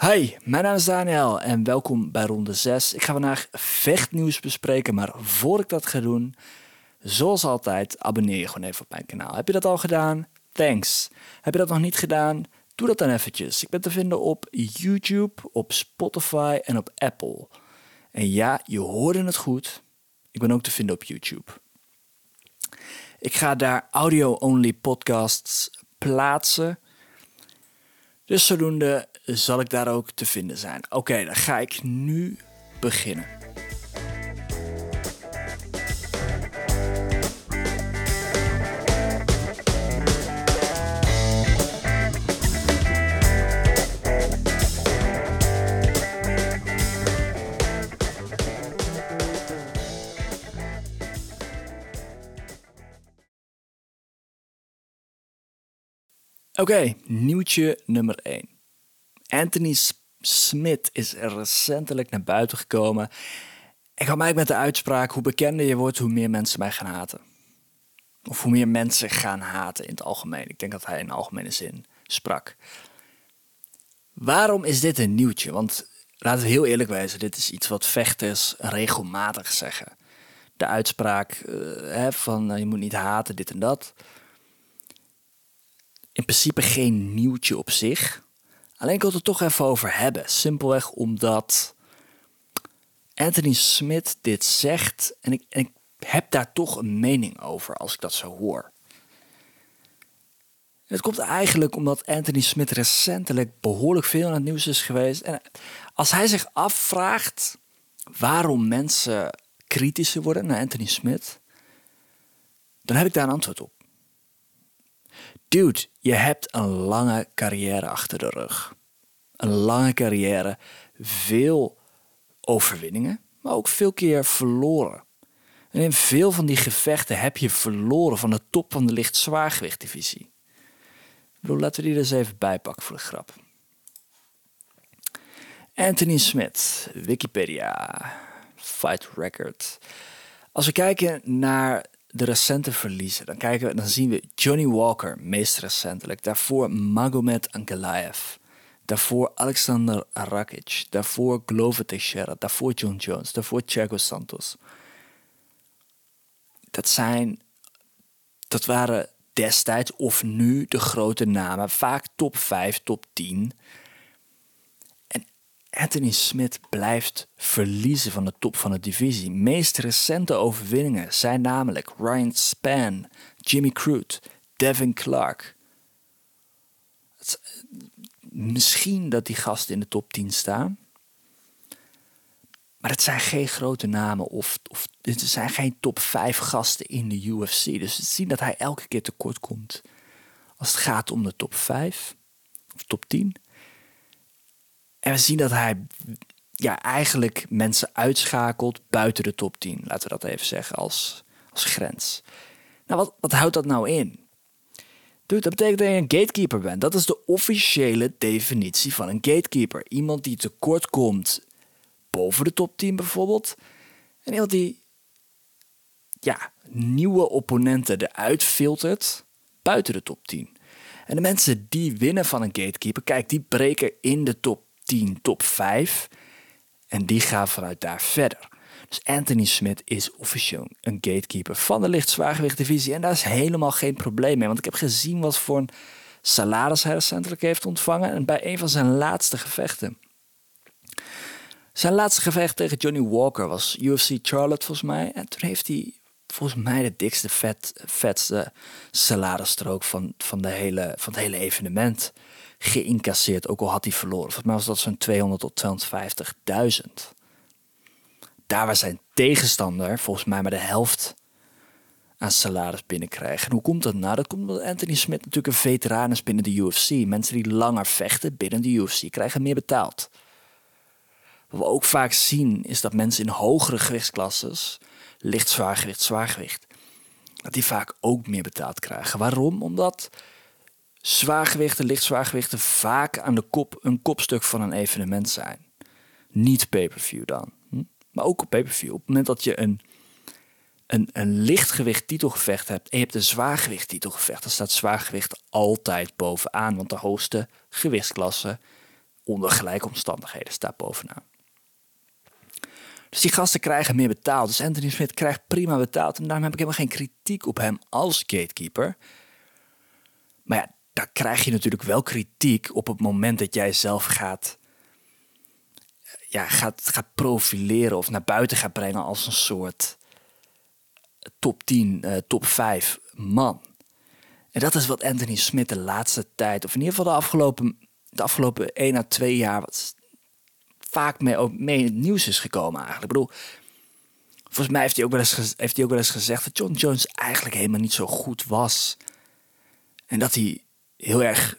Hi, mijn naam is Daniel en welkom bij ronde 6. Ik ga vandaag vechtnieuws bespreken, maar voor ik dat ga doen, zoals altijd, abonneer je gewoon even op mijn kanaal. Heb je dat al gedaan? Thanks. Heb je dat nog niet gedaan? Doe dat dan eventjes. Ik ben te vinden op YouTube, op Spotify en op Apple. En ja, je hoorde het goed. Ik ben ook te vinden op YouTube. Ik ga daar audio-only podcasts plaatsen. Dus zodoende zal ik daar ook te vinden zijn. Oké, dan ga ik nu beginnen. Oké, nieuwtje nummer 1. Anthony Smith is recentelijk naar buiten gekomen. En kwam eigenlijk met de uitspraak: hoe bekender je wordt, hoe meer mensen mij gaan haten. Of hoe meer mensen gaan haten in het algemeen. Ik denk dat hij in algemene zin sprak. Waarom is dit een nieuwtje? Want laten we heel eerlijk wezen, dit is iets wat vechters regelmatig zeggen. De uitspraak uh, hè, van uh, je moet niet haten, dit en dat. In principe geen nieuwtje op zich. Alleen ik wil het er toch even over hebben. Simpelweg omdat Anthony Smith dit zegt en ik, ik heb daar toch een mening over als ik dat zo hoor. Het komt eigenlijk omdat Anthony Smith recentelijk behoorlijk veel in het nieuws is geweest. En als hij zich afvraagt waarom mensen kritischer worden naar Anthony Smith, dan heb ik daar een antwoord op. Dude, je hebt een lange carrière achter de rug. Een lange carrière, veel overwinningen, maar ook veel keer verloren. En in veel van die gevechten heb je verloren van de top van de licht zwaargewichtdivisie. Bedoel, laten we die er eens even bijpakken voor de grap. Anthony Smith, Wikipedia, Fight Record. Als we kijken naar de recente verliezen, dan, kijken we, dan zien we Johnny Walker, meest recentelijk. Daarvoor Magomed Ankalaev. Daarvoor Alexander Rakic. Daarvoor Glover Teixeira. Daarvoor John Jones. Daarvoor Thiago Santos. Dat zijn, dat waren destijds of nu de grote namen. Vaak top 5, top 10. Anthony Smith blijft verliezen van de top van de divisie. Meest recente overwinningen zijn namelijk Ryan Span, Jimmy Crute, Devin Clark. Misschien dat die gasten in de top 10 staan. Maar het zijn geen grote namen of, of het zijn geen top 5 gasten in de UFC. Dus we zien dat hij elke keer tekort komt als het gaat om de top 5 of top 10. En we zien dat hij ja, eigenlijk mensen uitschakelt buiten de top 10. Laten we dat even zeggen als, als grens. Nou, wat, wat houdt dat nou in? Dude, dat betekent dat je een gatekeeper bent. Dat is de officiële definitie van een gatekeeper. Iemand die tekort komt boven de top 10 bijvoorbeeld. En iemand die ja, nieuwe opponenten eruit filtert buiten de top 10. En de mensen die winnen van een gatekeeper, kijk, die breken in de top 10, top 5. En die gaan vanuit daar verder. Dus Anthony Smith is officieel een gatekeeper van de lichtzwaargewicht En daar is helemaal geen probleem mee. Want ik heb gezien wat voor een salaris hij recentelijk heeft ontvangen. En bij een van zijn laatste gevechten. Zijn laatste gevecht tegen Johnny Walker was UFC Charlotte volgens mij. En toen heeft hij volgens mij de dikste, vet, vetste salarisstrook van, van, de hele, van het hele evenement geïncasseerd. Ook al had hij verloren. Volgens mij was dat zo'n 200 tot 250.000 daar waar zijn tegenstander volgens mij maar de helft aan salaris binnenkrijgt. En hoe komt dat nou? Dat komt omdat Anthony Smith natuurlijk een veteraan is binnen de UFC. Mensen die langer vechten binnen de UFC krijgen meer betaald. Wat we ook vaak zien is dat mensen in hogere gewichtsklasses, licht zwaargewicht, zwaargewicht, dat die vaak ook meer betaald krijgen. Waarom? Omdat zwaargewichten, licht zwaargewichten vaak aan de kop een kopstuk van een evenement zijn. Niet pay-per-view dan maar ook op pay-per-view. Op het moment dat je een, een, een lichtgewicht titelgevecht hebt en je hebt een zwaargewicht titelgevecht, dan staat zwaargewicht altijd bovenaan. Want de hoogste gewichtsklasse onder gelijke omstandigheden staat bovenaan. Dus die gasten krijgen meer betaald. Dus Anthony Smith krijgt prima betaald. En daarom heb ik helemaal geen kritiek op hem als gatekeeper. Maar ja, daar krijg je natuurlijk wel kritiek op het moment dat jij zelf gaat, ja, gaat, gaat profileren of naar buiten gaat brengen als een soort top 10, uh, eh, top 5 man. En dat is wat Anthony Smith de laatste tijd, of in ieder geval de afgelopen, de afgelopen 1 à 2 jaar, wat vaak mee, ook mee in het nieuws is gekomen eigenlijk. Ik bedoel, volgens mij heeft hij, ook wel eens, heeft hij ook wel eens gezegd dat John Jones eigenlijk helemaal niet zo goed was. En dat hij heel erg.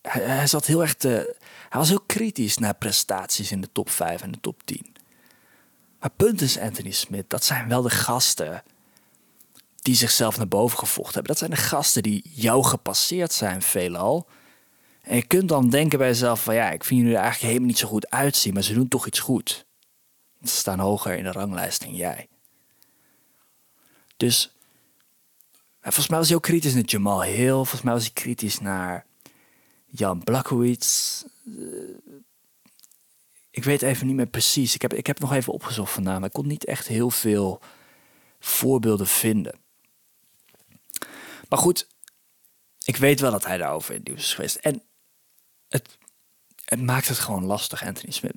Hij, zat heel erg te. Hij was heel kritisch naar prestaties in de top 5 en de top 10. Maar punt is, Anthony Smith, dat zijn wel de gasten die zichzelf naar boven gevochten hebben. Dat zijn de gasten die jou gepasseerd zijn, veelal. En je kunt dan denken bij jezelf van ja, ik vind jullie er eigenlijk helemaal niet zo goed uitzien, maar ze doen toch iets goed. Ze staan hoger in de ranglijst dan jij. Dus volgens mij was hij ook kritisch naar Jamal Hill. Volgens mij was hij kritisch naar Jan Blakowicz. Eh, ik weet even niet meer precies. Ik heb, ik heb nog even opgezocht vandaan, maar ik kon niet echt heel veel voorbeelden vinden. Maar goed, ik weet wel dat hij daarover in het nieuws is geweest. En het, het maakt het gewoon lastig, Anthony Smith.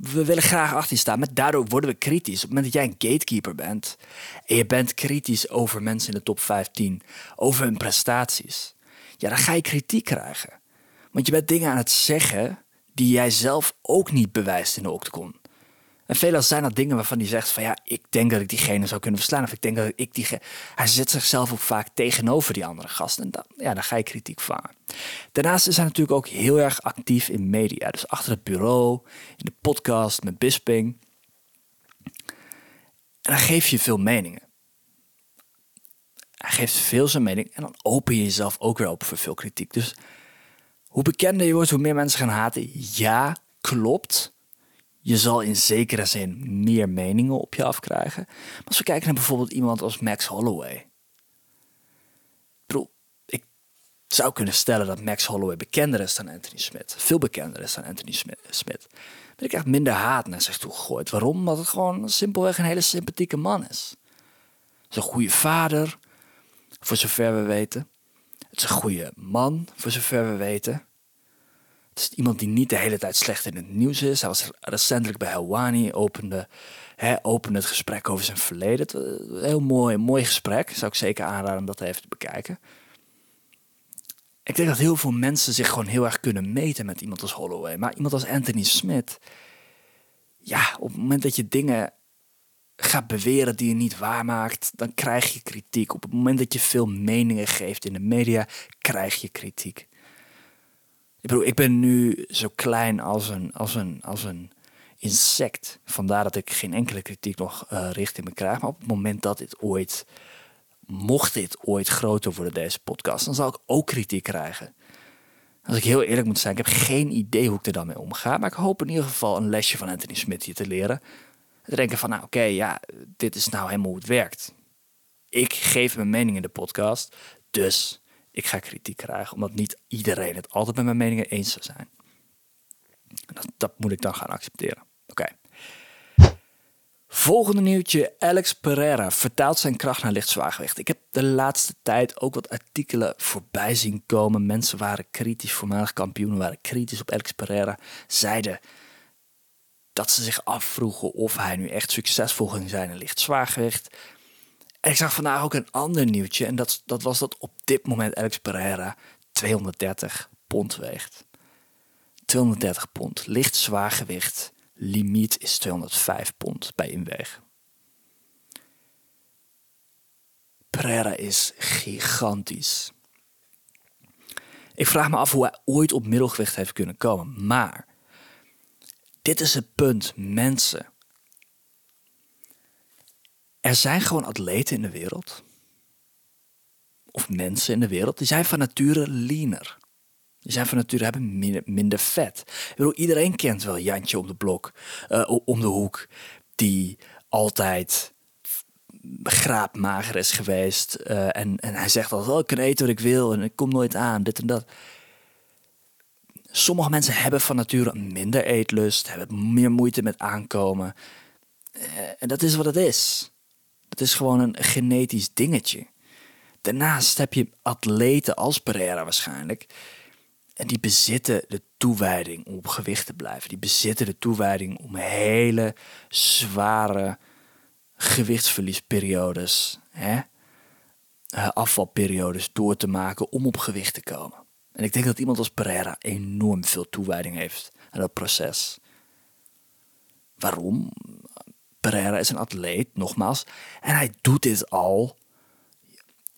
We willen graag achter staan, maar daardoor worden we kritisch. Op het moment dat jij een gatekeeper bent en je bent kritisch over mensen in de top 15, over hun prestaties, ja, dan ga je kritiek krijgen. Want je bent dingen aan het zeggen die jij zelf ook niet bewijst in de octagon. En veelal zijn dat dingen waarvan hij zegt van ja, ik denk dat ik diegene zou kunnen verslaan. Of ik denk dat ik die. Hij zet zichzelf ook vaak tegenover die andere gasten. En dan, ja, dan ga je kritiek vangen. Daarnaast is hij natuurlijk ook heel erg actief in media. Dus achter het bureau, in de podcast met Bisping. En dan geef je veel meningen. Hij geeft veel zijn mening en dan open je jezelf ook weer open voor veel kritiek. Dus hoe bekender je wordt, hoe meer mensen gaan haten. Ja, klopt. Je zal in zekere zin meer meningen op je afkrijgen. Maar als we kijken naar bijvoorbeeld iemand als Max Holloway. Ik zou kunnen stellen dat Max Holloway bekender is dan Anthony Smith. Veel bekender is dan Anthony Smith. Maar ik krijg minder haat naar zich toe gegooid. Waarom? Omdat het gewoon simpelweg een hele sympathieke man is. Het is een goede vader, voor zover we weten. Het is een goede man, voor zover we weten. Het is iemand die niet de hele tijd slecht in het nieuws is. Hij was recentelijk bij Helwani, opende, hè, opende het gesprek over zijn verleden. Een heel mooi, mooi gesprek. Zou ik zeker aanraden om dat even te bekijken. Ik denk dat heel veel mensen zich gewoon heel erg kunnen meten met iemand als Holloway. Maar iemand als Anthony Smith. Ja, op het moment dat je dingen gaat beweren die je niet waarmaakt, dan krijg je kritiek. Op het moment dat je veel meningen geeft in de media, krijg je kritiek. Ik bedoel, ik ben nu zo klein als een, als een, als een insect. Vandaar dat ik geen enkele kritiek nog uh, richting me krijg. Maar op het moment dat dit ooit, mocht dit ooit groter worden, deze podcast, dan zal ik ook kritiek krijgen. Als ik heel eerlijk moet zijn, ik heb geen idee hoe ik er dan mee omga. Maar ik hoop in ieder geval een lesje van Anthony Smith hier te leren. Te denken van, nou oké, ja, dit is nou helemaal hoe het werkt. Ik geef mijn mening in de podcast, dus ik ga kritiek krijgen, omdat niet iedereen het altijd met mijn meningen eens zou zijn. Dat, moet ik dan gaan accepteren. Oké. Volgende nieuwtje. Alex Pereira vertaalt zijn kracht naar lichtzwaargewicht. Ik heb de laatste tijd ook wat artikelen voorbij zien komen. Mensen waren kritisch, voormalig kampioenen waren kritisch op Alex Pereira. Zeiden dat ze zich afvroegen of hij nu echt succesvol ging zijn in lichtzwaargewicht. Ik zag vandaag ook een ander nieuwtje. En dat, dat was dat op dit moment Alex Pereira 230 pond weegt. 230 pond. Licht zwaargewicht. Limiet is 205 pond bij inweeg. Pereira is gigantisch. Ik vraag me af hoe hij ooit op middelgewicht heeft kunnen komen. Maar dit is het punt, mensen. Er zijn gewoon atleten in de wereld, of mensen in de wereld, die zijn van nature leaner. Die zijn van nature hebben minder, vet. Ik bedoel, iedereen kent wel Jantje om de blok, uh, om de hoek, die altijd graapmager is geweest. Uh, en, en hij zegt altijd, oh, ik kan eten wat ik wil en ik kom nooit aan, dit en dat. Sommige mensen hebben van nature minder eetlust, hebben meer moeite met aankomen. Eh, en dat is wat het is. Het is gewoon een genetisch dingetje. Daarnaast heb je atleten als Pereira waarschijnlijk. En die bezitten de toewijding om op gewicht te blijven. Die bezitten de toewijding om hele zware gewichtsverliesperiodes, hè, eh, afvalperiodes door te maken om op gewicht te komen. En ik denk dat iemand als Pereira enorm veel toewijding heeft aan dat proces. Waarom? Pereira is een atleet, nogmaals. En hij doet dit al,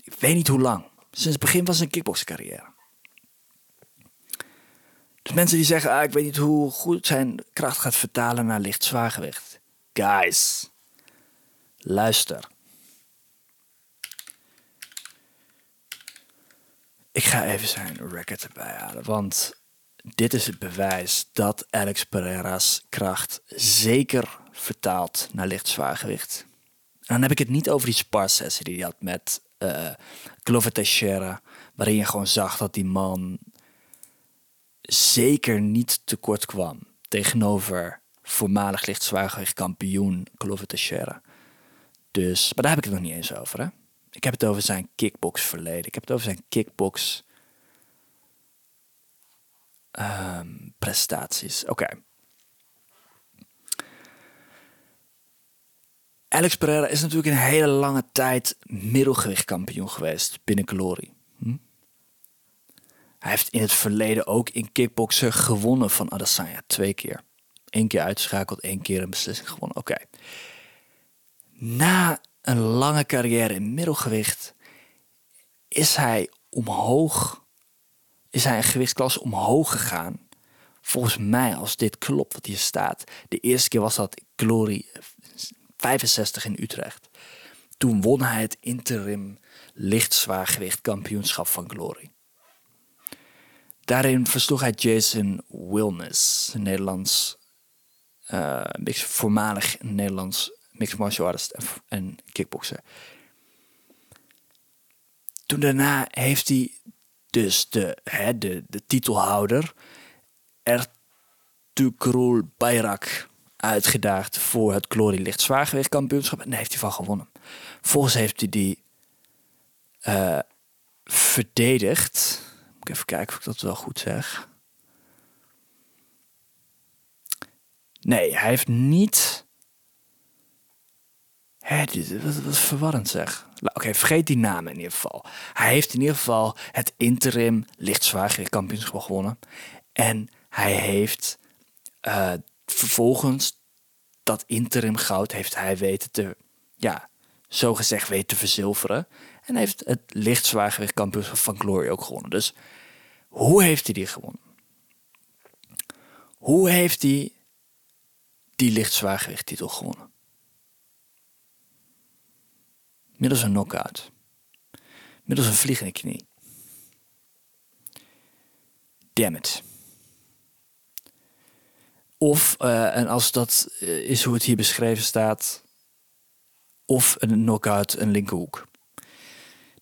ik weet niet hoe lang. Sinds het begin van zijn kickboxcarrière. Dus mensen die zeggen, ah, ik weet niet hoe goed zijn kracht gaat vertalen naar licht zwaargewicht. Guys, luister. Ik ga even zijn record erbij halen, want dit is het bewijs dat Alex Pereira's kracht zeker vertaalt naar licht zwaargewicht. En dan heb ik het niet over die sparsessie die hij had met uh, Glover Teixeira, waarin je gewoon zag dat die man zeker niet tekort kwam tegenover voormalig licht zwaargewicht kampioen Glover Teixeira. Dus, maar daar heb ik het nog niet eens over. Hè? Ik heb het over zijn kickbox verleden. Ik heb het over zijn kickbox ehm, prestaties. Oké. Alex Pereira is natuurlijk een hele lange tijd middelgewichtkampioen geweest binnen Glory. Hm? Hij heeft in het verleden ook in kickboksen gewonnen van Adesanya. Twee keer. Eén keer uitgeschakeld, één keer een beslissing gewonnen. Oké. Na een lange carrière in middelgewicht is hij omhoog, is hij een gewichtsklasse omhoog gegaan. Volgens mij, als dit klopt wat hier staat. De eerste keer was dat Glory 65 in Utrecht. Toen won hij het interim lichtzwaargewicht kampioenschap van Glory. Daarin versloeg hij Jason Wilnes, een Nederlands, uh, voormalig Nederlands mixed martial artist en, kickboxer. Toen daarna heeft hij dus de, hè, de, de titelhouder Ertugrul Bayrak uitgedaagd voor het Glory Licht kampioenschap. En heeft hij van gewonnen. Volgens heeft hij die uh, verdedigd. Moet ik even kijken of ik dat wel goed zeg. Nee, hij heeft niet Hè, wat, wat verwarrend zeg. Oké, vergeet die naam in ieder geval. Hij heeft in ieder geval het interim lichtzwaargewicht kampioenschap gewonnen. En hij heeft uh, vervolgens dat interim goud heeft hij weten te, ja, zo gezegd weten te verzilveren. En heeft het lichtzwaargewicht kampioenschap van Glory ook gewonnen. Dus hoe heeft hij die gewonnen? Hoe heeft hij die lichtzwaargewicht titel gewonnen? middels een knockout, middels een vliegende knie. Damn it. Of, uh, en als dat eh, is hoe het hier beschreven staat, of een knockout een linkerhoek.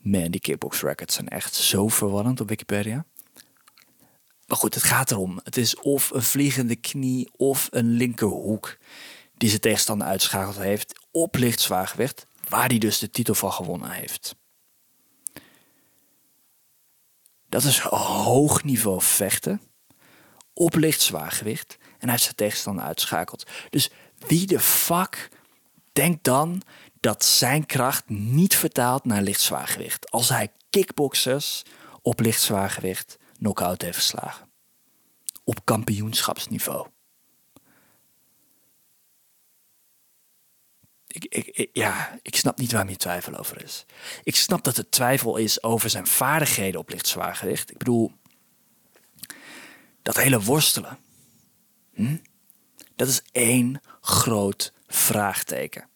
Man, die kickbox records zijn echt zo verwarrend op Wikipedia. Maar goed, het gaat erom. Het is of een vliegende knie of een linkerhoek die zijn tegenstander uitschakeld heeft op licht zwaargewicht waar hij dus de titel van gewonnen heeft. Dat is hoog niveau vechten, op licht zwaargewicht en hij heeft zijn tegenstander uitschakeld. Dus wie de fuck denkt dan dat zijn kracht niet vertaalt naar licht zwaargewicht als hij kickboxers op licht zwaargewicht knock-out heeft verslagen? Op kampioenschapsniveau. ik, ik, ja, ik snap niet waarom je twijfel over is. Ik snap dat het twijfel is over zijn vaardigheden op licht zwaargewicht. Ik bedoel, dat hele worstelen. Dat is één groot vraagteken.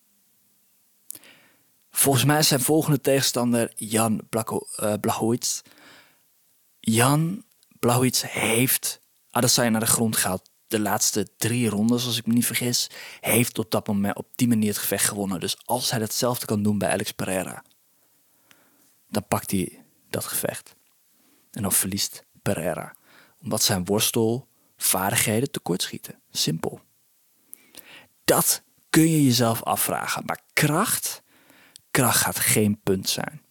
Volgens mij is zijn volgende tegenstander Jan uh, Blachowicz. Jan Blachowicz heeft Adesanya naar de grond gehaald de laatste drie rondes, als ik me niet vergis, heeft op dat moment op die manier het gevecht gewonnen. Dus als hij hetzelfde kan doen bij Alex Pereira, dan pakt hij dat gevecht. En dan verliest Pereira Omdat zijn worstelvaardigheden tekortschieten. Simpel. Dat kun je jezelf afvragen. Maar kracht, kracht gaat geen punt zijn.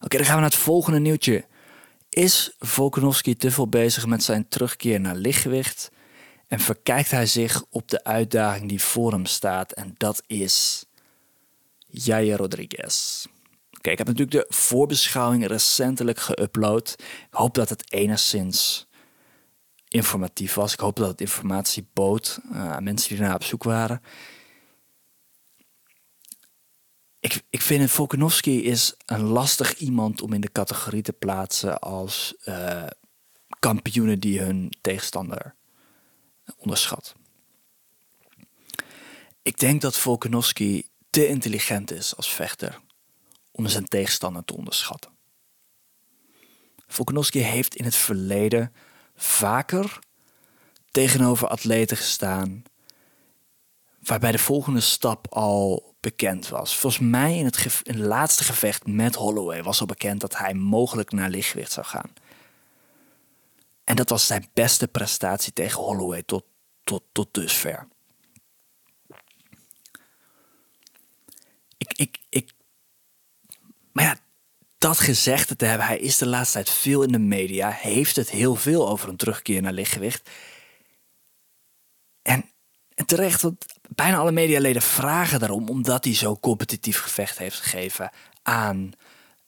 Oké, dan gaan we naar het volgende nieuwtje. Is Volkanovski te veel bezig met zijn terugkeer naar lichtgewicht? En verkijkt hij zich op de uitdaging die voor hem staat? En dat is Jair Rodriguez. Ik heb natuurlijk de voorbeschouwing recentelijk geüpload. Ik hoop dat het enigszins informatief was. Ik hoop dat het informatie bood uh, aan mensen die ernaar op zoek waren. Ik, ik vind Volkanovski is een lastig iemand om in de categorie te plaatsen als uh, kampioenen die hun tegenstander onderschat. Ik denk dat Volkanovski te intelligent is als vechter om zijn tegenstander te onderschatten. Volkanovski heeft in het verleden vaker tegenover atleten gestaan waarbij de volgende stap al bekend was. Volgens mij in het, laatste gevecht met Holloway was al bekend dat hij mogelijk naar lichtgewicht zou gaan. En dat was zijn beste prestatie tegen Holloway tot, tot dusver. Ik, ik, ik, maar ja, dat gezegd te hebben, hij is de laatste tijd veel in de media, heeft het heel veel over een terugkeer naar lichtgewicht. En, terecht, want bijna alle medialeden vragen daarom, omdat hij zo competitief gevecht heeft gegeven aan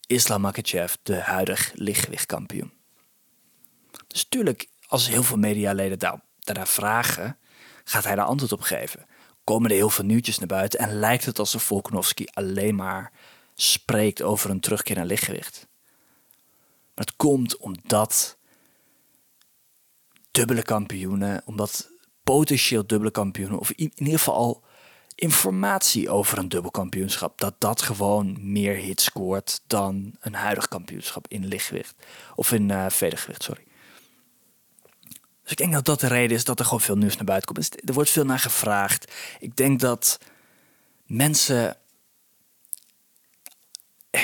Islam Makhachev, de huidige lichtgewichtkampioen. Dus tuurlijk, als heel veel medialeden daar, vragen, gaat hij daar antwoord op geven. Komen er heel veel nieuwtjes naar buiten en lijkt het alsof Volkanovski alleen maar spreekt over een terugkeer naar lichtgewicht. Maar het komt omdat dubbele kampioenen, omdat potentieel dubbele kampioenen, of in ieder geval al informatie over een dubbel kampioenschap, dat dat gewoon meer hits scoort dan een huidig kampioenschap in lichtgewicht. Of in uh, vedergewicht, sorry. Dus ik denk dat dat de reden is dat er gewoon veel nieuws naar buiten komt. Dus er wordt veel naar gevraagd. Ik denk dat mensen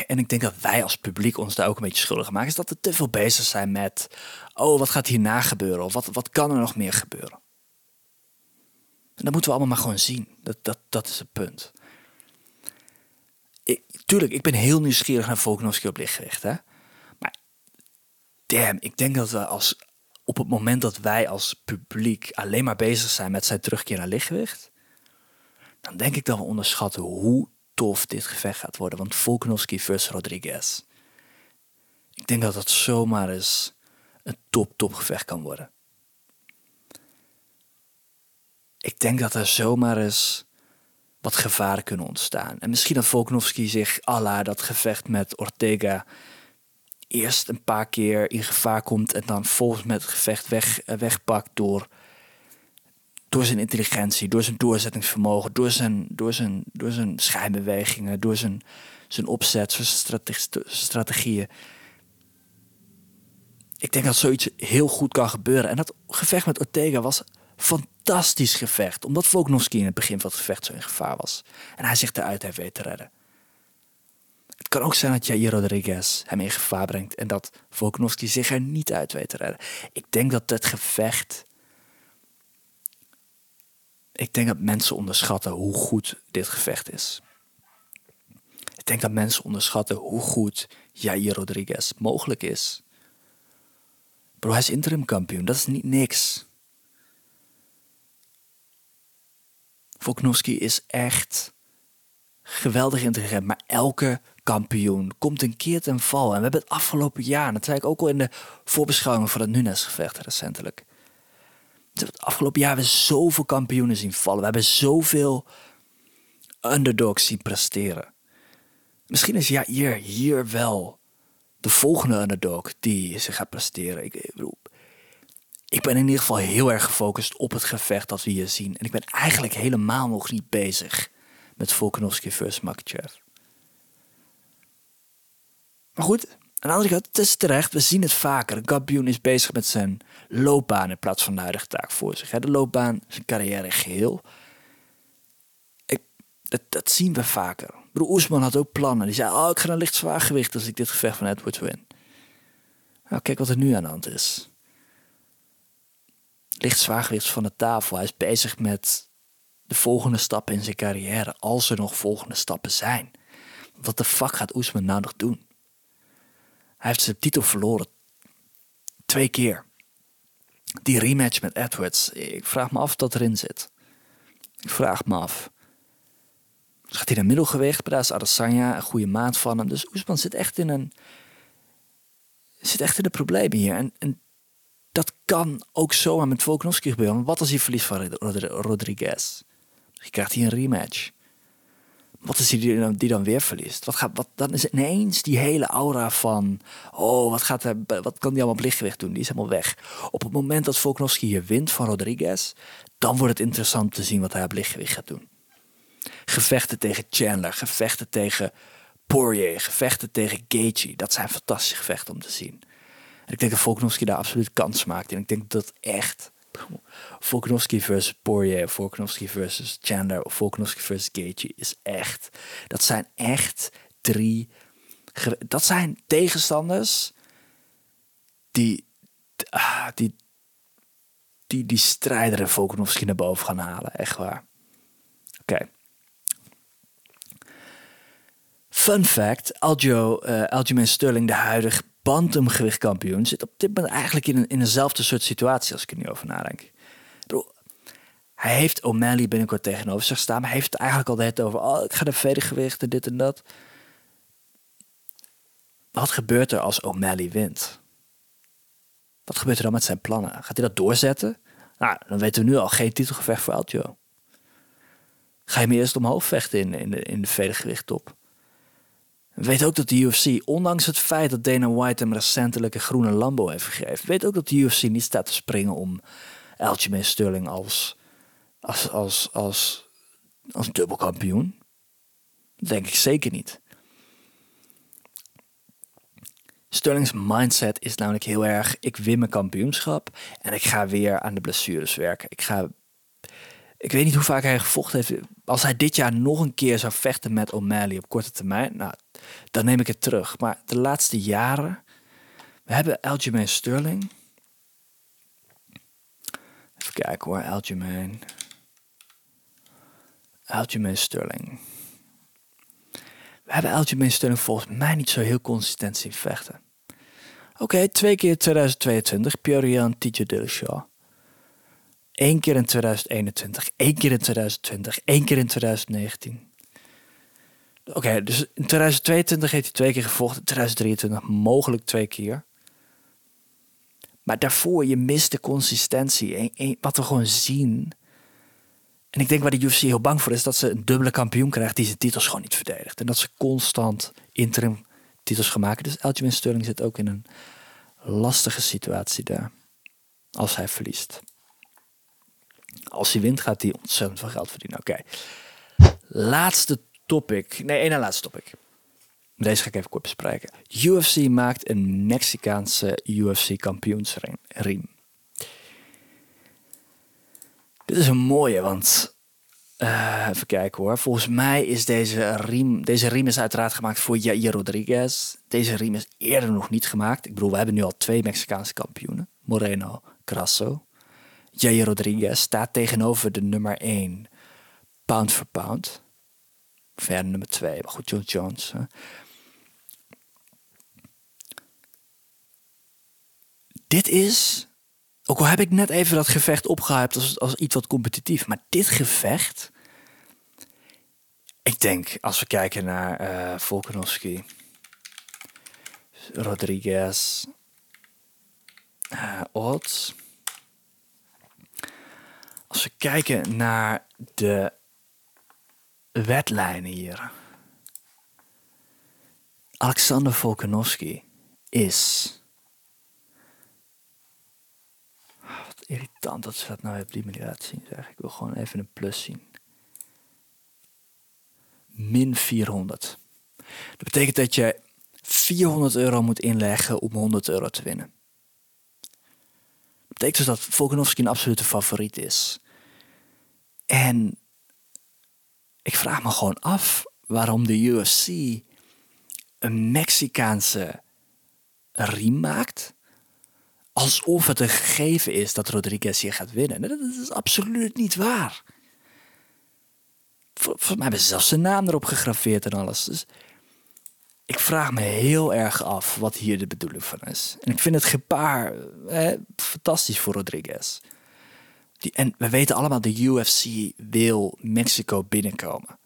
en ik denk dat wij als publiek ons daar ook een beetje schuldig maken, is dat we te veel bezig zijn met, oh, wat gaat hierna gebeuren? Of wat, wat kan er nog meer gebeuren? En dat moeten we allemaal maar gewoon zien. Dat, dat, dat is het punt. Ik, tuurlijk, ik ben heel nieuwsgierig naar Volkanovski op lichtgewicht. Hè? Maar damn, ik denk dat we als, op het moment dat wij als publiek alleen maar bezig zijn met zijn terugkeer naar lichtgewicht, dan denk ik dat we onderschatten hoe tof dit gevecht gaat worden. Want Volkanovski versus Rodriguez. Ik denk dat dat zomaar eens een top-top gevecht kan worden. Ik denk dat er zomaar eens wat gevaren kunnen ontstaan. En misschien dat Volkanovski zich à dat gevecht met Ortega eerst een paar keer in gevaar komt en dan volgens met het gevecht weg, eh, wegpakt door door zijn intelligentie, door zijn doorzettingsvermogen, door zijn, door zijn, door zijn schijnbewegingen, door zijn, zijn opzet, zijn strategieën. Ik denk dat zoiets heel goed kan gebeuren. En dat gevecht met Ortega was fantastisch gevecht. Omdat Volkanovski in het begin van het gevecht zo in gevaar was. En hij zich eruit heeft weten te redden. Het kan ook zijn dat Jair Rodriguez hem in gevaar brengt. En dat Volkanovski zich er niet uit weet te redden. Ik denk dat het gevecht ik denk dat mensen onderschatten hoe goed dit gevecht is. Ik denk dat mensen onderschatten hoe goed Jair Rodriguez mogelijk is. Bro, hij is interim kampioen. Dat is niet niks. Volkanovski is echt geweldig intelligent. Maar elke kampioen komt een keer ten val. En we hebben het afgelopen jaar, dat zei ik ook al in de voorbeschouwing van het Nunes-gevecht recentelijk het afgelopen jaar hebben we zoveel kampioenen zien vallen. We hebben zoveel underdogs zien presteren. Misschien is ja, hier, hier wel de volgende underdog die zich gaat presteren. Ik, ik ben in ieder geval heel erg gefocust op het gevecht dat we hier zien. En ik ben eigenlijk helemaal nog niet bezig met Volkanovski versus Makachev. Maar goed, aan de andere kant, het is terecht, we zien het vaker. Kampioen is bezig met zijn loopbaan in plaats van de huidige taak voor zich. De loopbaan, zijn carrière geheel. Ik, dat, dat zien we vaker. Broer Oesman had ook plannen. Die zei, oh, ik ga naar licht zwaargewicht als ik dit gevecht van Edwards win. Nou, kijk wat er nu aan de hand is. Licht zwaargewicht van de tafel. Hij is bezig met de volgende stappen in zijn carrière. Als er nog volgende stappen zijn. Wat de fuck gaat Oesman nou nog doen? Hij heeft zijn titel verloren. Twee keer. Die rematch met Edwards. Ik vraag me af of dat erin zit. Ik vraag me af. Gaat hij naar middelgewicht? Braas Adesanya, een goede maat van hem. Dus Oesman zit echt in een... Zit echt in de problemen hier. En, en dat kan ook zomaar met Volkanovski gebeuren. wat als hij verliest van Rodriguez? Je krijgt hier een rematch. Wat is die dan, die dan weer verliest? Wat wat, dan is ineens die hele aura van... Oh, wat, gaat hij, wat kan die allemaal op lichtgewicht doen? Die is helemaal weg. Op het moment dat Volkanovski hier wint van Rodriguez... dan wordt het interessant te zien wat hij op lichtgewicht gaat doen. Gevechten tegen Chandler, gevechten tegen Poirier, gevechten tegen Gaethje. Dat zijn fantastische gevechten om te zien. En ik denk dat Volkanovski daar absoluut kans maakt. En ik denk dat echt Volkanovski versus Poirier, Volkanovski versus Chandler Volkanovski versus Gaethje is echt. Dat zijn echt drie. Dat zijn tegenstanders die, ah, die, die, die strijder en naar boven gaan halen. Echt waar. Oké. Fun fact: Aljo, uh, Aljamain Sterling, de huidige bantamgewichtkampioen, zit op dit moment eigenlijk in, een, in eenzelfde soort situatie als ik er nu over nadenk. Hij heeft O'Malley binnenkort tegenover zich staan, maar hij heeft eigenlijk al het over, oh, ik ga de vedergewichten, dit en dat. Wat gebeurt er als O'Malley wint? Wat gebeurt er dan met zijn plannen? Gaat hij dat doorzetten? Nou, dan weten we nu al geen titelgevecht voor Aljo. Ga je hem eerst omhoog vechten in, in de, in de vedergewicht top? Weet ook dat de UFC, ondanks het feit dat Dana White hem recentelijk een groene Lambo heeft gegeven, weet ook dat de UFC niet staat te springen om Aljamain Sterling als, als, als, als, als dubbelkampioen. Denk ik zeker niet. Sterling's mindset is namelijk heel erg: ik win mijn kampioenschap en ik ga weer aan de blessures werken. Ik ga ik weet niet hoe vaak hij gevochten heeft. Als hij dit jaar nog een keer zou vechten met O'Malley op korte termijn, nou, dan neem ik het terug. Maar de laatste jaren, we hebben Aljamain Sterling. Even kijken hoor, Aljamain. Aljamain Sterling. We hebben Aljamain Sterling volgens mij niet zo heel consistent zien vechten. Oké, twee keer 2022, Pierre-Jan TJ Dillashaw. Eén keer in 2021, één keer in 2020, één keer in 2019. Oké, dus in 2022 heeft hij twee keer gevochten, in 2023 mogelijk twee keer. Maar daarvoor, je mist de consistentie. En, wat we gewoon zien. En ik denk waar de UFC heel bang voor is, dat ze een dubbele kampioen krijgt die zijn titels gewoon niet verdedigt. En dat ze constant interim titels gaan maken. Dus Aljamain Sterling zit ook in een lastige situatie daar. Als hij verliest. Als hij wint, gaat hij ontzettend veel geld verdienen. Oké. Laatste topic. Nee, één laatste topic. Deze ga ik even kort bespreken. UFC maakt een Mexicaanse UFC kampioensriem. Dit is een mooie, want uh, even kijken hoor. Volgens mij is deze riem, deze riem is uiteraard gemaakt voor Jair Rodriguez. Deze riem is eerder nog niet gemaakt. Ik bedoel, we hebben nu al twee Mexicaanse kampioenen. Moreno, Crasso. Jair Rodriguez staat tegenover de nummer 1, pound for pound. Ver nummer 2, maar goed, John Jones. Dit is, ook al heb ik net even dat gevecht opgehyped als, als iets wat competitief, maar dit gevecht, ik denk als we kijken naar uh, Volkanovski, Rodriguez, uh, odds. Als we kijken naar de wetlijnen hier. Alexander Volkanovski is. Ah, wat irritant dat ze dat nou op die manier laten zien. Zeg. Ik wil gewoon even een plus zien. Min 400. Dat betekent dat je 400 euro moet inleggen om 100 euro te winnen. Dat betekent dus dat Volkanovski een absolute favoriet is. En ik vraag me gewoon af waarom de UFC een Mexicaanse riem maakt. Alsof het een gegeven is dat Rodriguez hier gaat winnen. Dat is absoluut niet waar. Volgens mij hebben ze zelfs zijn naam erop gegraveerd en alles. Dus ik vraag me heel erg af wat hier de bedoeling van is. En ik vind het gebaar eh, fantastisch voor Rodriguez. Die, en we weten allemaal, de UFC wil Mexico binnenkomen.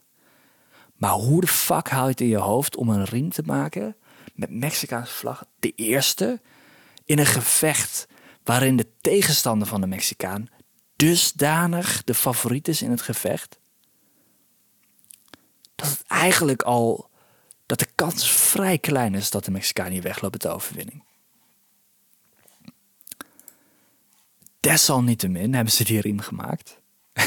Maar hoe de fuck haal je het in je hoofd om een riem te maken met Mexicaanse vlag? De eerste in een gevecht waarin de tegenstander van de Mexicaan dusdanig de favoriet is in het gevecht. Dat het eigenlijk al dat de kans vrij klein is dat de Mexicaan hier wegloopt met de overwinning. Desalniettemin hebben ze die riem gemaakt.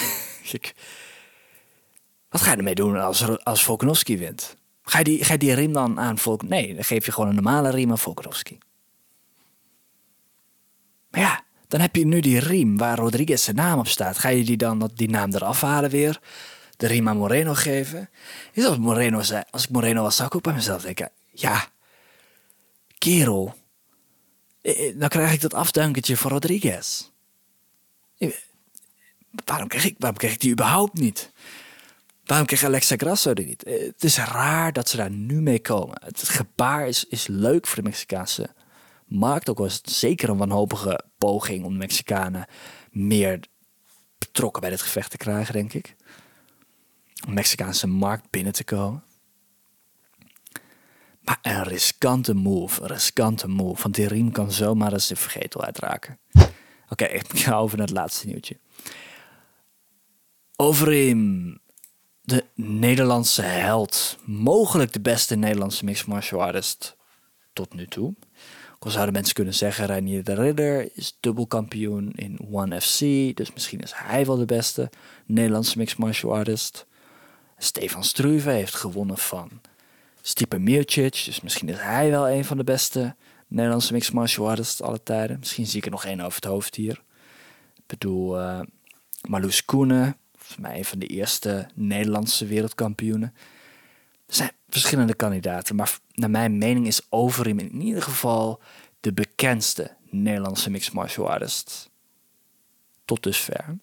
wat ga je ermee doen als, als Volkanovski wint? Ga je, die, ga je die riem dan aan Volk? Nee, dan geef je gewoon een normale riem aan Volkanovski. Maar ja, dan heb je nu die riem waar Rodriguez zijn naam op staat. Ga je die dan die naam eraf halen weer? De riem aan Moreno geven? Is als Moreno zei, als ik Moreno was, zou ik ook bij mezelf denken: ja, kerel, eh, eh, dan krijg ik dat afdankertje van Rodriguez. Waarom krijg ik, waarom die überhaupt niet? Waarom kreeg Alexa Grasso die niet? Eh, het is raar dat ze daar nu mee komen. Het gebaar is, leuk voor de Mexicaanse markt. Ook was het zeker een wanhopige poging om de Mexicanen meer betrokken bij dit gevecht te krijgen, denk ik. Om de Mexicaanse markt binnen te komen. Maar een riskante move, een riskante move. Want die riem kan zomaar eens de vergetelheid raken. Oké, ik ga over naar het laatste nieuwtje. Overeem, de Nederlandse held. Mogelijk de beste Nederlandse mixed martial artist tot nu toe. Al zouden mensen kunnen zeggen, Reinier de Ridder is dubbelkampioen in One FC. Dus misschien is hij wel de beste Nederlandse mixed martial artist. Stefan Struve heeft gewonnen van Stipe Miocic. Dus misschien is hij wel een van de beste Nederlandse mixed martial artists alle tijden. Misschien zie ik er nog één over het hoofd hier. Ik bedoel, uh, Marloes Koenen. Volgens mij een van de eerste Nederlandse wereldkampioenen. Er zijn verschillende kandidaten, maar naar mijn mening is Overeem in ieder geval de bekendste Nederlandse mixed martial artist. Tot dusver.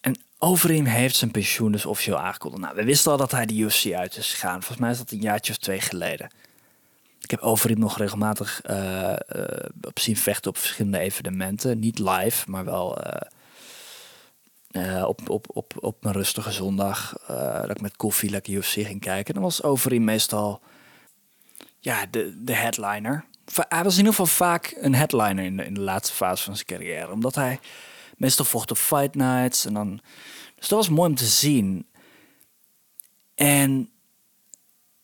En Overeem heeft zijn pensioen dus officieel aangekondigd. Nou, we wisten al dat hij de UFC uit is gegaan. Volgens mij is dat een jaartje of twee geleden. Ik heb Overeem nog regelmatig uh, uh, op zien vechten op verschillende evenementen. Niet live, maar wel... Uh, op, op, op, op mijn rustige zondag, dat ik met koffie lekker UFC ging kijken. Dan was Overeem meestal ja, de, de headliner. Hij was in ieder geval vaak een headliner in de, in de laatste fase van zijn carrière. Omdat hij meestal vocht op fight nights. En dan, dus dat was mooi om te zien. En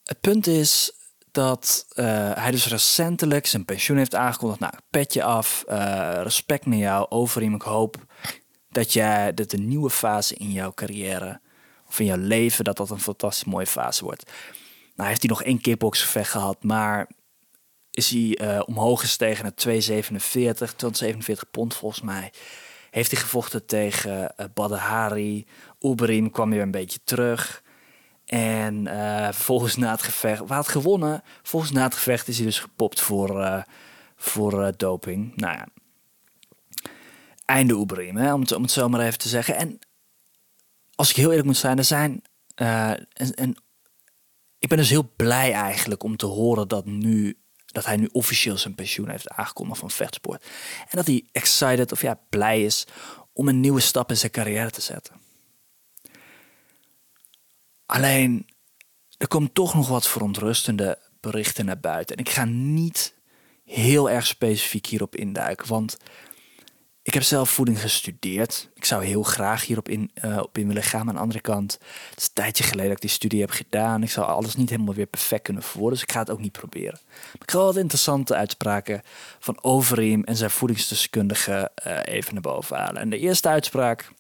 het punt is dat uh, hij dus recentelijk zijn pensioen heeft aangekondigd. Nou, petje af, respect naar jou, Overeem. Ik hoop dat, jij, dat een nieuwe fase in jouw carrière of in jouw leven, dat dat een fantastisch mooie fase wordt. Nou heeft hij nog één kickboxgevecht gehad, maar is hij uh, omhoog gestegen naar 247, 247 pond volgens mij. Heeft hij gevochten tegen uh, Badahari. Kwam weer een beetje terug. En uh, volgens na het gevecht, waar had gewonnen, volgens na het gevecht is hij dus gepopt voor, uh, voor doping. Nou ja, einde Oeberim, om, het, om het zo maar even te zeggen. En als ik heel eerlijk moet zijn, er zijn. Uh, en, ik ben dus heel blij eigenlijk om te horen dat, nu, dat hij nu officieel zijn pensioen heeft aangekondigd van vechtsport. En dat hij excited of ja, blij is om een nieuwe stap in zijn carrière te zetten. Alleen, er komt toch nog wat verontrustende berichten naar buiten. En ik ga niet heel erg specifiek hierop induiken, want ik heb zelf voeding gestudeerd. Ik zou heel graag hierop in, uh, op in willen gaan. Maar aan de andere kant, het is een tijdje geleden dat ik die studie heb gedaan. Ik zou alles niet helemaal weer perfect kunnen verwoorden. Dus ik ga het ook niet proberen. Ik ga wel wat interessante uitspraken van Overeem en zijn voedingsdeskundige uh, even naar boven halen. En de eerste uitspraak.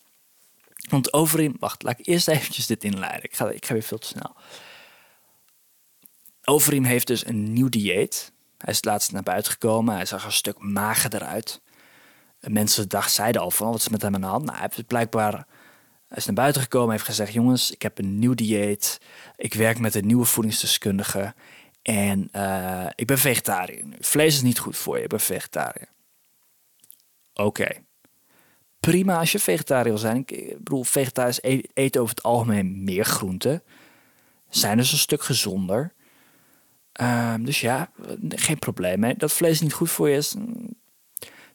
Want Overeem, wacht, laat ik eerst eventjes dit inleiden. Ik ga, ik ga weer veel te snel. Overeem heeft dus een nieuw dieet. Hij is laatst naar buiten gekomen. Hij zag een stuk mager eruit mensen dacht, zeiden al van wat is met hem aan de hand. Nou, hij heeft blijkbaar hij is naar buiten gekomen heeft gezegd: Jongens, ik heb een nieuw dieet. Ik werk met een nieuwe voedingsdeskundige. En uh, ik ben vegetariër. Vlees is niet goed voor je, ik ben vegetariër. Oké. Prima als je vegetariër wil zijn. Ik bedoel, vegetariërs e-, eten over het algemeen meer groenten. Zijn dus een stuk gezonder. Um, dus ja, geen probleem. Dat vlees niet goed voor je is.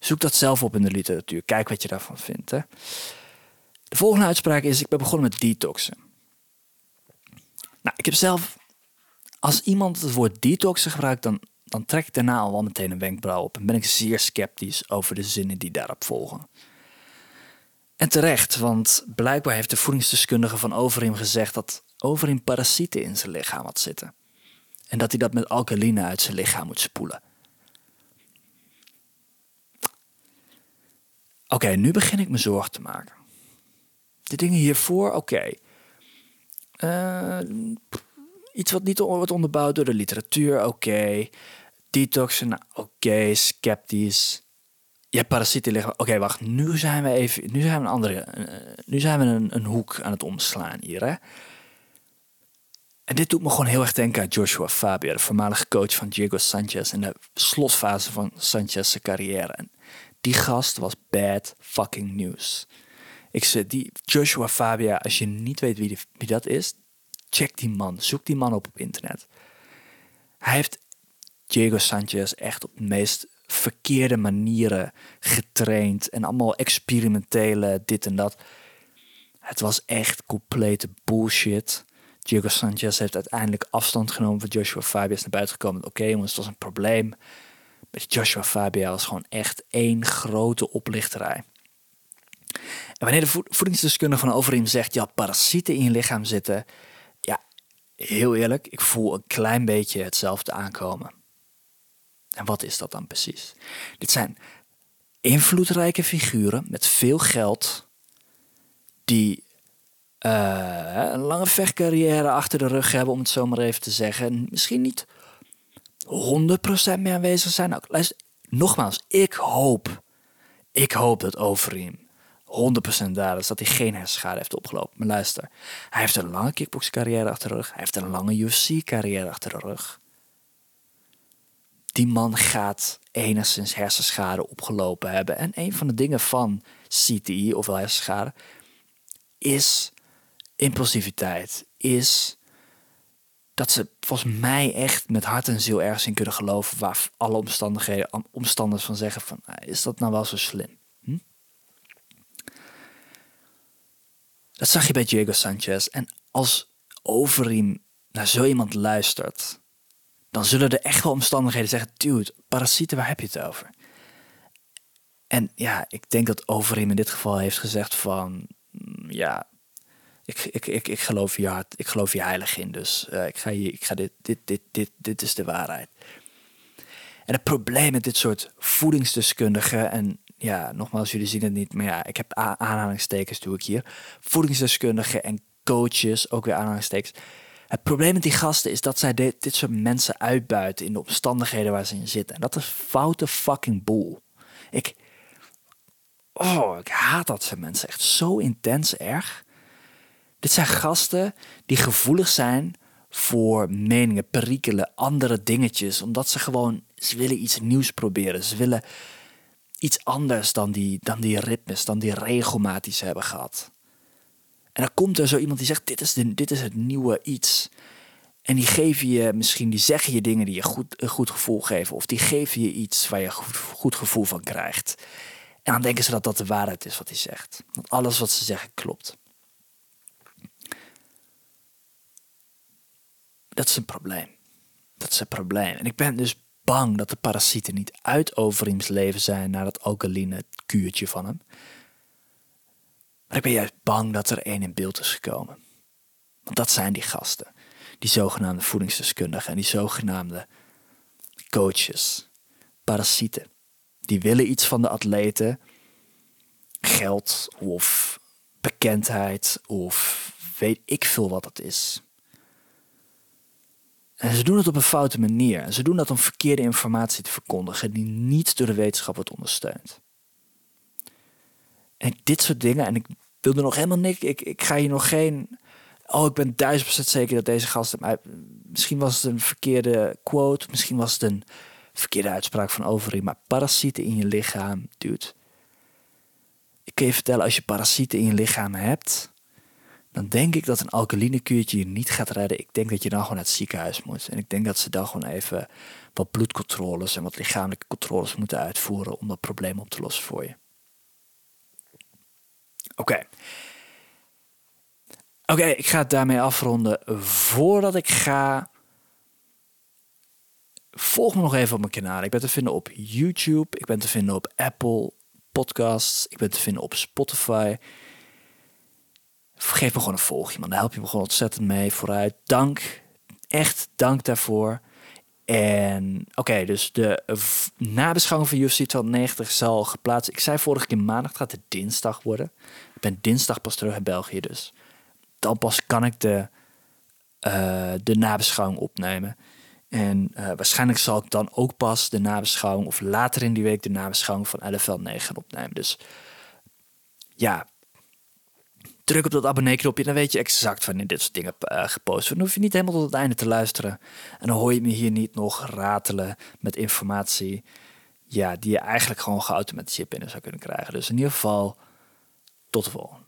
Zoek dat zelf op in de literatuur. Kijk wat je daarvan vindt. Hè. De volgende uitspraak is: Ik ben begonnen met detoxen. Nou, ik heb zelf als iemand het woord detoxen gebruikt, dan, dan trek ik daarna al wel meteen een wenkbrauw op en ben ik zeer sceptisch over de zinnen die daarop volgen. En terecht, want blijkbaar heeft de voedingsdeskundige van Overim gezegd dat Overim parasieten in zijn lichaam had zitten. En dat hij dat met alkaline uit zijn lichaam moet spoelen. Oké, nu begin ik me zorgen te maken. De dingen hiervoor, oké. Uh, iets wat niet wordt onderbouwd door de literatuur, oké. Okay. Detoxen, nou, oké. Sceptisch. Je parasieten liggen. Oké, wacht. Nu zijn we even. Nu zijn we een andere. Uh, nu zijn we een, een hoek aan het omslaan hier, hè? En dit doet me gewoon heel erg denken aan Joshua Fabio, de voormalige coach van Diego Sanchez in de slotfase van Sanchez's carrière. En die gast was bad fucking news. Ik zeg, die Joshua Fabia, als je niet weet wie, die, wie dat is, check die man, zoek die man op op internet. Hij heeft Diego Sanchez echt op de meest verkeerde manieren getraind en allemaal experimentele dit en dat. Het was echt complete bullshit. Diego Sanchez heeft uiteindelijk afstand genomen van Joshua Fabia is naar buiten gekomen. Oké jongens, het was een probleem. Met Joshua Fabia was gewoon echt één grote oplichterij. En wanneer de voedingsdeskundige van Overeem zegt, had parasieten in je lichaam zitten, heel eerlijk, ik voel een klein beetje hetzelfde aankomen. En wat is dat dan precies? Dit zijn invloedrijke figuren met veel geld die uh, een lange vechtcarrière achter de rug hebben, om het zo maar even te zeggen. Misschien niet 100% meer aanwezig zijn. Nou, nogmaals, ik hoop, ik hoop dat Overeem 100% daar is dat hij geen hersenschade heeft opgelopen. Maar luister, hij heeft een lange kickboxcarrière achter de rug. Hij heeft een lange UFC-carrière achter de rug. Die man gaat enigszins hersenschade opgelopen hebben. En een van de dingen van CTI, ofwel hersenschade, is impulsiviteit. Is dat ze volgens mij echt met hart en ziel ergens in kunnen geloven waar alle omstandigheden, omstanders van zeggen van, nou, is dat nou wel zo slim? Dat zag je bij Diego Sanchez. En als Overeem naar zo iemand luistert, dan zullen er echt wel omstandigheden zeggen: dude, parasieten, waar heb je het over? En ja, ik denk dat Overeem in dit geval heeft gezegd van, mm, ja, ik, ik, ik, ik geloof je hart, ik geloof je heilig in, dus uh, ik ga, ik ga dit, dit, dit, dit, dit is de waarheid. En het probleem met dit soort voedingsdeskundigen en ja, nogmaals, jullie zien het niet, maar ja, ik heb aanhalingstekens doe ik hier. Voedingsdeskundigen en coaches, ook weer aanhalingstekens. Het probleem met die gasten is dat zij dit, dit soort mensen uitbuiten in de omstandigheden waar ze in zitten. En dat is foute fucking boel. Ik, oh, ik haat dat soort mensen echt zo intens erg. Dit zijn gasten die gevoelig zijn voor meningen, perikelen, andere dingetjes. Omdat ze gewoon, ze willen iets nieuws proberen. Ze willen iets anders dan die, dan die ritmes, dan die regelmaat hebben gehad. En dan komt er zo iemand die zegt: dit is, de, dit is het nieuwe iets. En die geven je misschien, die zeggen je dingen die je goed, een goed gevoel geven. Of die geven je iets waar je een goed, goed gevoel van krijgt. En dan denken ze dat dat de waarheid is wat hij zegt. Dat alles wat ze zeggen klopt. Dat is een probleem. Dat is een probleem. En ik ben dus bang dat de parasieten niet uit Overeems leven zijn naar dat alkaline kuurtje van hem. Maar ik ben juist bang dat er één in beeld is gekomen. Want dat zijn die gasten. Die zogenaamde voedingsdeskundigen en die zogenaamde coaches. Parasieten. Die willen iets van de atleten. Geld of bekendheid of weet ik veel wat het is. En ze doen het op een foute manier. Ze doen dat om verkeerde informatie te verkondigen die niet door de wetenschap wordt ondersteund. En dit soort dingen, en ik wil er nog helemaal niks, ik, ik ga hier nog geen oh, ik ben duizend procent zeker dat deze gast... Misschien was het een verkeerde quote, misschien was het een verkeerde uitspraak van Overy. Maar parasieten in je lichaam, dude. Ik kan je vertellen, als je parasieten in je lichaam hebt... dan denk ik dat een alkalinekuurtje je niet gaat redden. Ik denk dat je dan gewoon naar het ziekenhuis moet. En ik denk dat ze dan gewoon even wat bloedcontroles... en wat lichamelijke controles moeten uitvoeren... om dat probleem op te lossen voor je. Oké. Oké, ik ga het daarmee afronden. Voordat ik ga, volg me nog even op mijn kanaal. Ik ben te vinden op YouTube, ik ben te vinden op Apple Podcasts, ik ben te vinden op Spotify. Geef me gewoon een volgje, man. Daar help je me gewoon ontzettend mee vooruit. Dank, echt dank daarvoor. En oké, dus de nabeschouwing van UFC 290 zal geplaatst. Ik zei vorige keer maandag, gaat het dinsdag worden. Ik ben dinsdag pas terug in België, dus dan pas kan ik de, uh, de nabeschouwing opnemen. En uh, waarschijnlijk zal ik dan ook pas de nabeschouwing, of later in die week de nabeschouwing van LFL 9 opnemen. Dus ja, druk op dat abonnee-knopje. Dan weet je exact wanneer dit soort dingen uh, gepost worden. Dan hoef je niet helemaal tot het einde te luisteren. En dan hoor je me hier niet nog ratelen met informatie. Ja, die je eigenlijk gewoon geautomatiseerd binnen zou kunnen krijgen. Dus in ieder geval, tot de volgende.